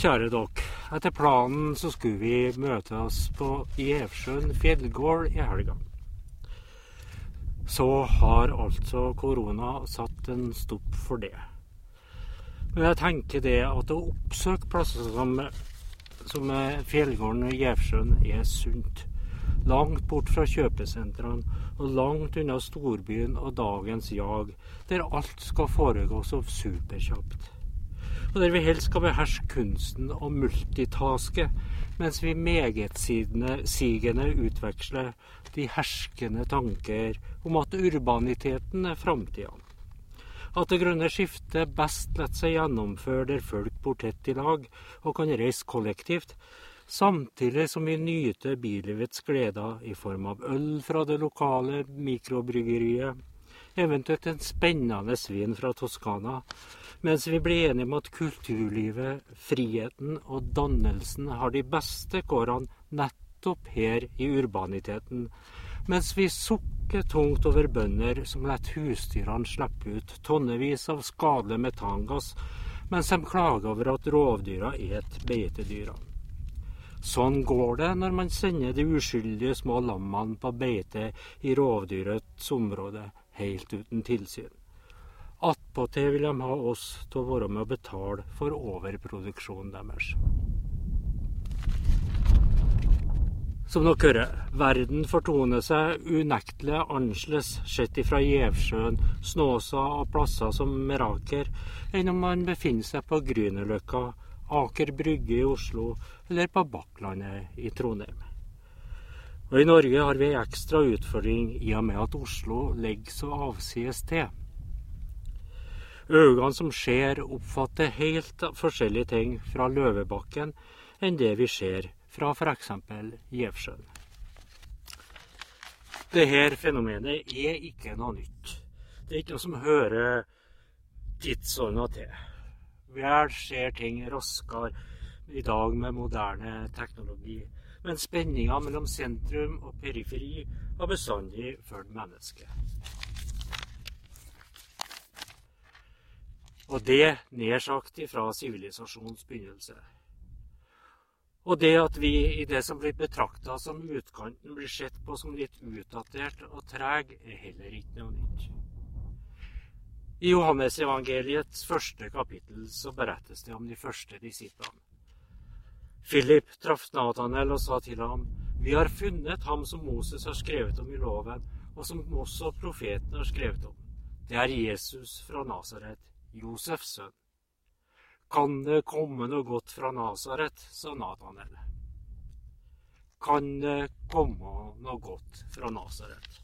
Kjære dere. Etter planen så skulle vi møte oss på Gjevsjøen fjellgård i helga. Så har altså korona satt en stopp for det. Men jeg tenker det at å oppsøke plasser som, som fjellgården i Gjevsjøen er sunt. Langt bort fra kjøpesentrene og langt unna storbyen og dagens jag, der alt skal foregå så superkjapt og der vi helst skal beherske kunsten å multitaske, mens vi megetsigende utveksler de herskende tanker om at urbaniteten er framtida. At det grønne skiftet best lar seg gjennomføre der folk bor tett i lag og kan reise kollektivt, samtidig som vi nyter bilivets gleder i form av øl fra det lokale mikrobryggeriet, eventuelt en spennende svin fra Toskana, mens vi blir enige om at kulturlivet, friheten og dannelsen har de beste kårene nettopp her i urbaniteten, mens vi sukker tungt over bønder som lar husdyrene slippe ut tonnevis av skadelig metangass, mens de klager over at rovdyra et beitedyra. Sånn går det når man sender de uskyldige små lammene på beite i rovdyrets område helt uten tilsyn. Attpåtil vil de ha oss til å være med å betale for overproduksjonen deres. Som dere hører, verden fortoner seg unektelig annerledes sett ifra Gjevsjøen, Snåsa og plasser som Meraker, enn om man befinner seg på Grünerløkka, Aker Brygge i Oslo eller på Bakklandet i Trondheim. Og I Norge har vi ei ekstra utfordring i og med at Oslo ligger så avsides til. Øynene som ser, oppfatter helt forskjellige ting fra Løvebakken enn det vi ser fra f.eks. Gjevsjøen. Dette fenomenet er ikke noe nytt. Det er ikke noe som hører tidsånda til. Vel skjer ting raskere i dag med moderne teknologi, men spenninga mellom sentrum og periferi har bestandig fulgt mennesket. Og det nær sagt ifra sivilisasjonens begynnelse. Og det at vi i det som blir betrakta som utkanten, blir sett på som litt utdatert og treg, er heller ikke noe nytt. I Johannesevangeliets første kapittel så berettes det om de første disiplene. Philip traff Natanel og sa til ham, Vi har funnet ham som Moses har skrevet om i loven, og som også profeten har skrevet om. Det er Jesus fra Nasaret Josefs sønn. Kan det komme noe godt fra Nasaret, sa Natanel. Kan det komme noe godt fra Nasaret?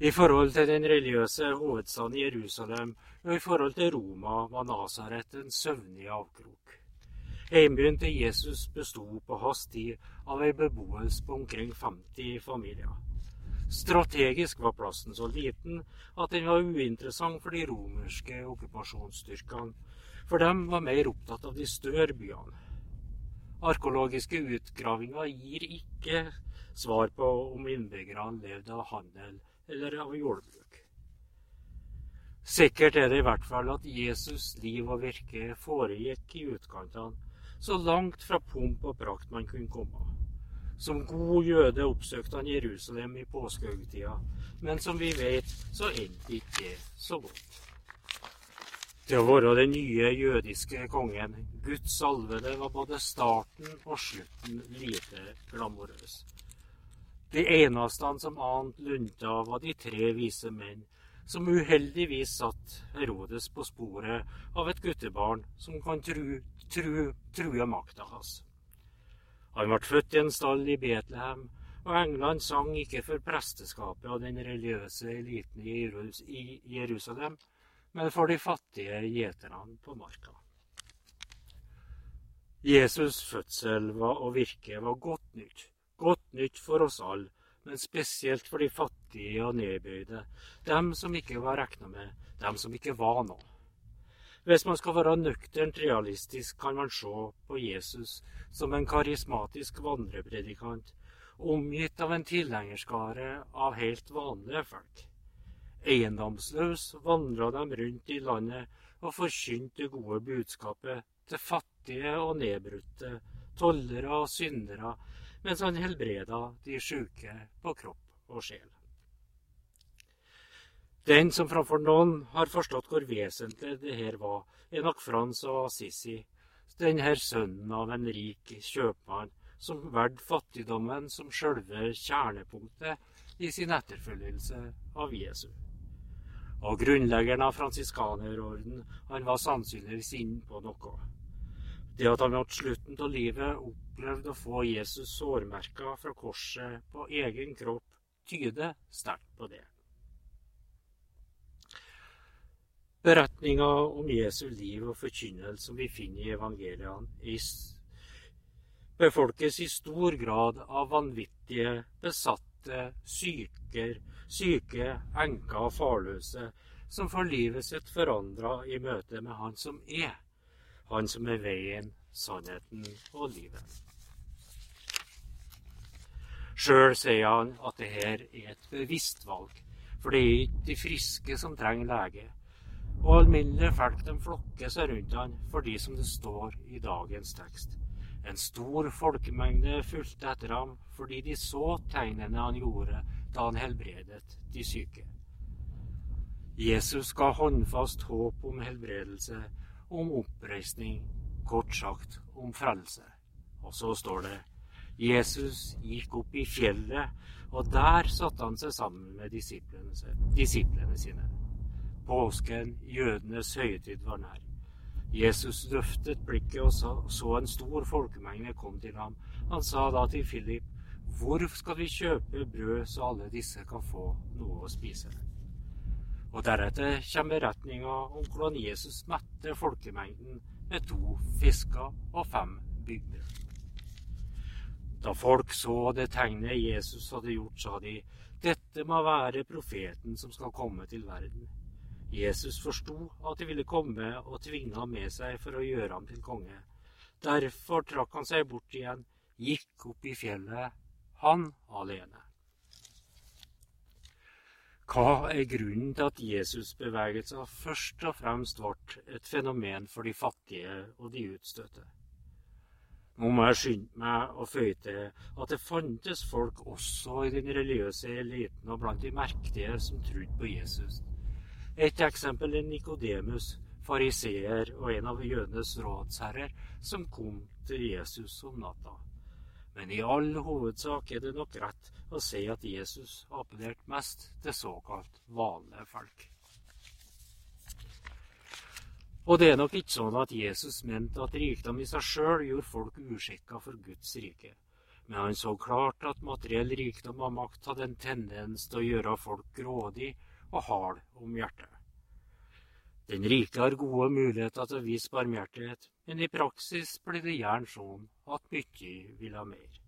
I forhold til den religiøse hovedstaden Jerusalem og i forhold til Roma var Nasaret en søvnig avkrok. Heimbyen til Jesus besto på hans tid av en beboelse på omkring 50 familier. Strategisk var plassen så liten at den var uinteressant for de romerske okkupasjonsstyrkene, for de var mer opptatt av de større byene. Arkeologiske utgravinger gir ikke svar på om innbyggerne levde av handel eller av jordbruk. Sikkert er det i hvert fall at Jesus' liv og virke foregikk i utkantene, så langt fra pomp og prakt man kunne komme. Som god jøde oppsøkte han Jerusalem i påskehøytida, men som vi vet, så endte ikke det så godt. Til å være den nye jødiske kongen, Guds salvede, var både starten og slutten lite glamorøs. De eneste som annet lunta, var de tre vise menn, som uheldigvis satt Herodes på sporet av et guttebarn som kan true tru, true makta hans. Han ble født i en stall i Betlehem, og englene sang ikke for presteskapet og den religiøse eliten i Jerusalem, men for de fattige gjeterne på marka. Jesus' fødsel og virke var godt nytt. Godt nytt for oss alle, men spesielt for de fattige og nedbøyde, dem som ikke var regna med, dem som ikke var noe. Hvis man skal være nøkternt realistisk, kan man se på Jesus som en karismatisk vandrepredikant, omgitt av en tilhengerskare av helt vanlige folk. Eiendomsløs vandra de rundt i landet og forkynte det gode budskapet til fattige og nedbrutte, tollere og syndere, mens han helbreda de sjuke på kropp og sjel. Den som framfor noen har forstått hvor vesentlig det her var, er nok Frans og Assisi, denne sønnen av en rik kjøpmann som valgte fattigdommen som sjølve kjernepunktet i sin etterfølgelse av Jesu. Og grunnleggeren av fransiskanerorden, han var sannsynligvis inne på noe. Det at han mot slutten av livet opplevde å få Jesus sårmerka fra korset på egen kropp, tyder sterkt på det. Beretninga om Jesu liv og forkynnelse som vi finner i evangeliene, befolkes i stor grad av vanvittige, besatte, syker, syke, enker og farløse, som får livet sitt forandra i møte med Han som er, Han som er veien, sannheten og livet. Sjøl sier han at dette er et bevisst valg, for det er ikke de friske som trenger lege og alminnelige folk de flokker seg rundt han fordi, som det står i dagens tekst, en stor folkemengde fulgte etter ham fordi de så tegnene han gjorde da han helbredet de syke. Jesus ga håndfast håp om helbredelse, om oppreisning, kort sagt om frelse. Og så står det Jesus gikk opp i fjellet, og der satte han seg sammen med disiplene, sine. Påsken, jødenes høytid, var nær. Jesus løftet blikket og så, en stor folkemengde kom til ham. Han sa da til Philip, hvor skal vi kjøpe brød så alle disse kan få noe å spise? Og deretter kommer beretninga om hvordan Jesus mette folkemengden med to fisker og fem bygder. Da folk så det tegnet Jesus hadde gjort, sa de, dette må være profeten som skal komme til verden. Jesus forsto at de ville komme og tvinge ham med seg for å gjøre ham til konge. Derfor trakk han seg bort igjen, gikk opp i fjellet, han alene. Hva er grunnen til at Jesus-bevegelser først og fremst ble et fenomen for de fattige og de utstøtte? Nå må jeg skynde meg å føye til at det fantes folk også i den religiøse eliten og blant de mektige som trodde på Jesus. Et eksempel er Nikodemus, fariseer og en av jødenes rådsherrer, som kom til Jesus om natta. Men i all hovedsak er det nok rett å si at Jesus appellerte mest til såkalt vanlige folk. Og det er nok ikke sånn at Jesus mente at rikdom i seg sjøl gjorde folk uskikka for Guds rike. Men han så klart at materiell rikdom og makt hadde en tendens til å gjøre folk grådig og hard om hjertet. Den rike har gode muligheter til å vise barmhjertighet, men i praksis blir det gjerne sånn at mye vil ha mer.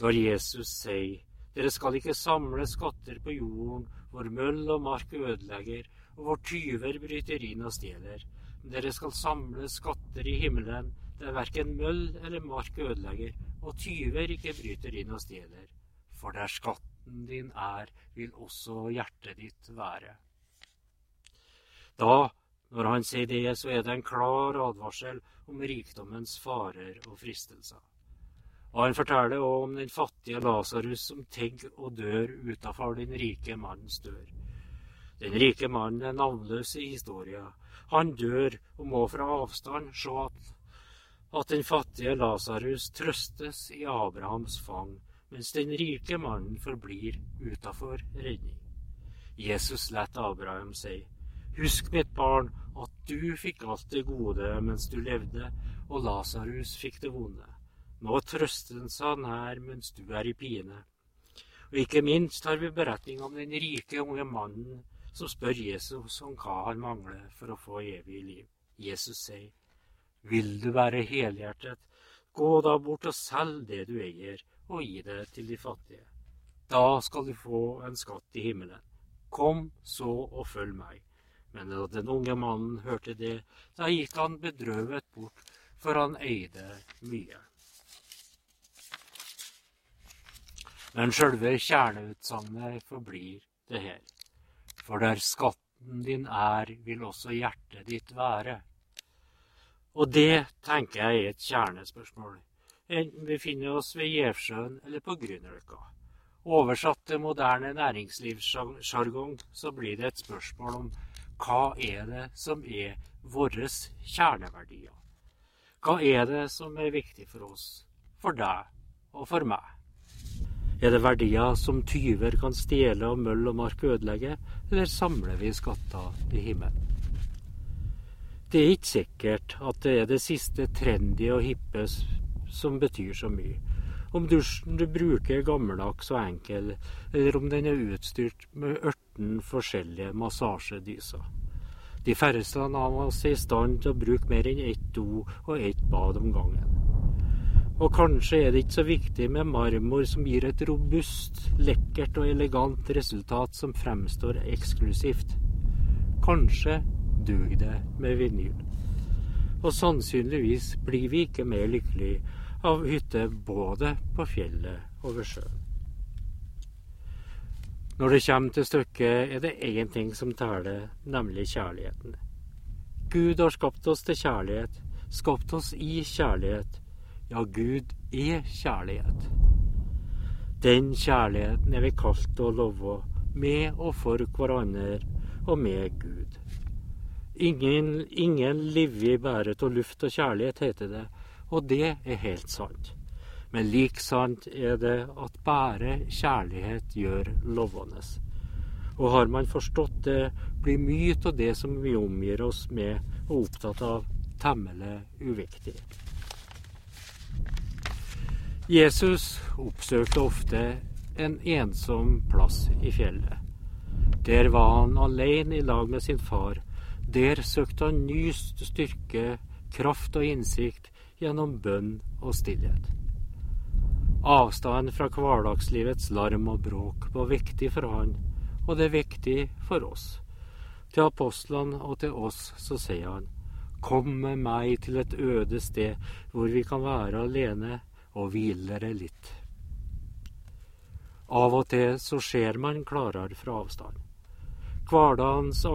Når Jesus sier dere skal ikke samle skatter på jorden hvor møll og mark ødelegger, og hvor tyver bryter inn og stjeler, men dere skal samle skatter i himmelen der verken møll eller mark ødelegger, og tyver ikke bryter inn og stjeler. For der skatten skatten din er, vil også hjertet ditt være. Da, når han sier det, så er det en klar advarsel om rikdommens farer og fristelser. Og han forteller også om den fattige Lasarus som tigger og dør utafor den rike mannens dør. Den rike mannen er navnløs i historien. Han dør og må fra avstand se at, at den fattige Lasarus trøstes i Abrahams fang mens den rike mannen forblir utafor redning. Jesus lette Abraham si, Husk, mitt barn, at du fikk alt det gode mens du levde, og Lasarus fikk det vonde. Nå trøster han her mens du er i pine. Og ikke minst har vi beretning om den rike unge mannen som spør Jesus om hva han mangler for å få evig liv. Jesus sier, Vil du være helhjertet, gå da bort og selg det du eier, og gi det til de fattige. Da skal du få en skatt i himmelen. Kom så og følg meg. Men da den unge mannen hørte det, da gikk han bedrøvet bort, for han eide mye. Men sjølve kjerneutsagnet forblir det her. For der skatten din er, vil også hjertet ditt være. Og det tenker jeg er et kjernespørsmål, enten vi finner oss ved Gjevsjøen eller på Grünerløkka. Oversatt til moderne næringslivssjargong så blir det et spørsmål om hva er det som er våre kjerneverdier? Hva er det som er viktig for oss, for deg og for meg? Er det verdier som tyver kan stjele og møll og mark ødelegge, eller samler vi skatter i himmelen? Det er ikke sikkert at det er det siste trendy og hippe som betyr så mye. Om dusjen du bruker er gammeldags og enkel, eller om den er utstyrt med 18 forskjellige massasjedyser. De færreste av oss er i stand til å bruke mer enn ett do og ett bad om gangen. Og kanskje er det ikke så viktig med marmor som gir et robust, lekkert og elegant resultat som fremstår eksklusivt. Kanskje duger det med vinyl. Og sannsynligvis blir vi ikke mer lykkelig av hytter både på fjellet og ved sjøen. Når det kommer til stykket, er det én ting som teller, nemlig kjærligheten. Gud har skapt oss til kjærlighet, skapt oss i kjærlighet. Ja, Gud er kjærlighet. Den kjærligheten er vi kalt til å love med og for hverandre og med Gud. Ingen, ingen lever bare av luft og kjærlighet, heter det, og det er helt sant. Men like sant er det at bare kjærlighet gjør lovende. Og har man forstått det, blir mye av det som vi omgir oss med og opptatt av, temmelig uviktig. Jesus oppsøkte ofte en ensom plass i fjellet. Der var han alene i lag med sin far der søkte han ny styrke, kraft og innsikt gjennom bønn og stillhet. Avstanden fra hverdagslivets larm og bråk var viktig for han, og det er viktig for oss. Til apostlene og til oss så sier han, Kom med meg til et øde sted hvor vi kan være alene og hvile dere litt. Av og til så ser man klarere fra avstand. Hverdagens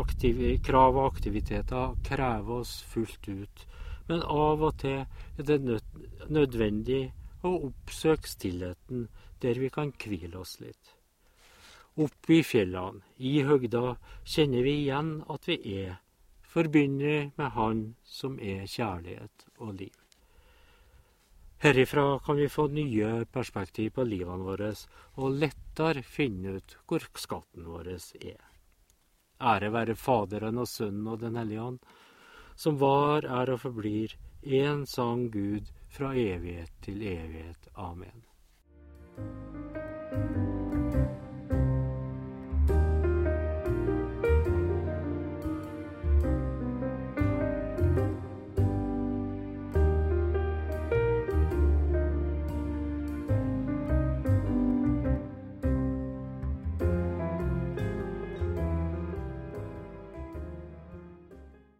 krav og aktiviteter krever oss fullt ut, men av og til er det nødvendig å oppsøke stillheten der vi kan hvile oss litt. Oppe i fjellene, i høgda, kjenner vi igjen at vi er forbundet med Han som er kjærlighet og liv. Herifra kan vi få nye perspektiv på livene våre, og lettere finne ut hvor skatten vår er. Ære være Faderen og Sønnen og Den hellige ånd, som var, er og forblir en sann Gud fra evighet til evighet. Amen.